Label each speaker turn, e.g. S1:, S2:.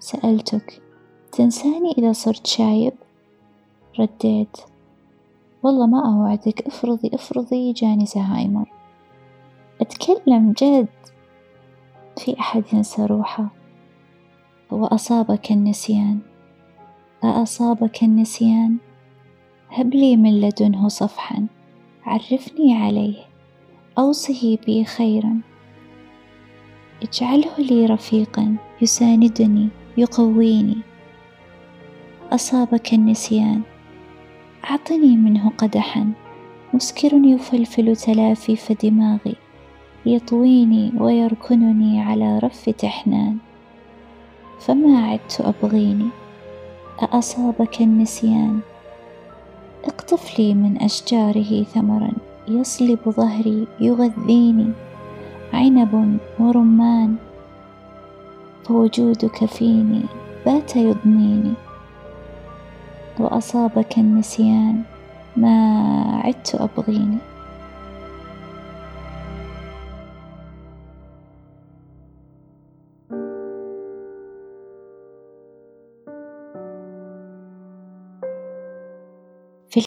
S1: سألتك تنساني إذا صرت شايب؟ رديت والله ما أوعدك افرضي افرضي جاني زهايمر. أتكلم جد. في أحد ينسى روحه. وأصابك النسيان. أأصابك النسيان. هب لي من لدنه صفحا. عرفني عليه. أوصه بي خيرا. اجعله لي رفيقا. يساندني. يقويني. أصابك النسيان. أعطني منه قدحا. مسكر يفلفل تلافيف دماغي. يطويني ويركنني على رف تحنان. فما عدت أبغيني. أأصابك النسيان. اقطف لي من أشجاره ثمرا. يصلب ظهري يغذيني. عنب ورمان. فوجودك فيني بات يضنيني. وأصابك النسيان ما عدت أبغيني.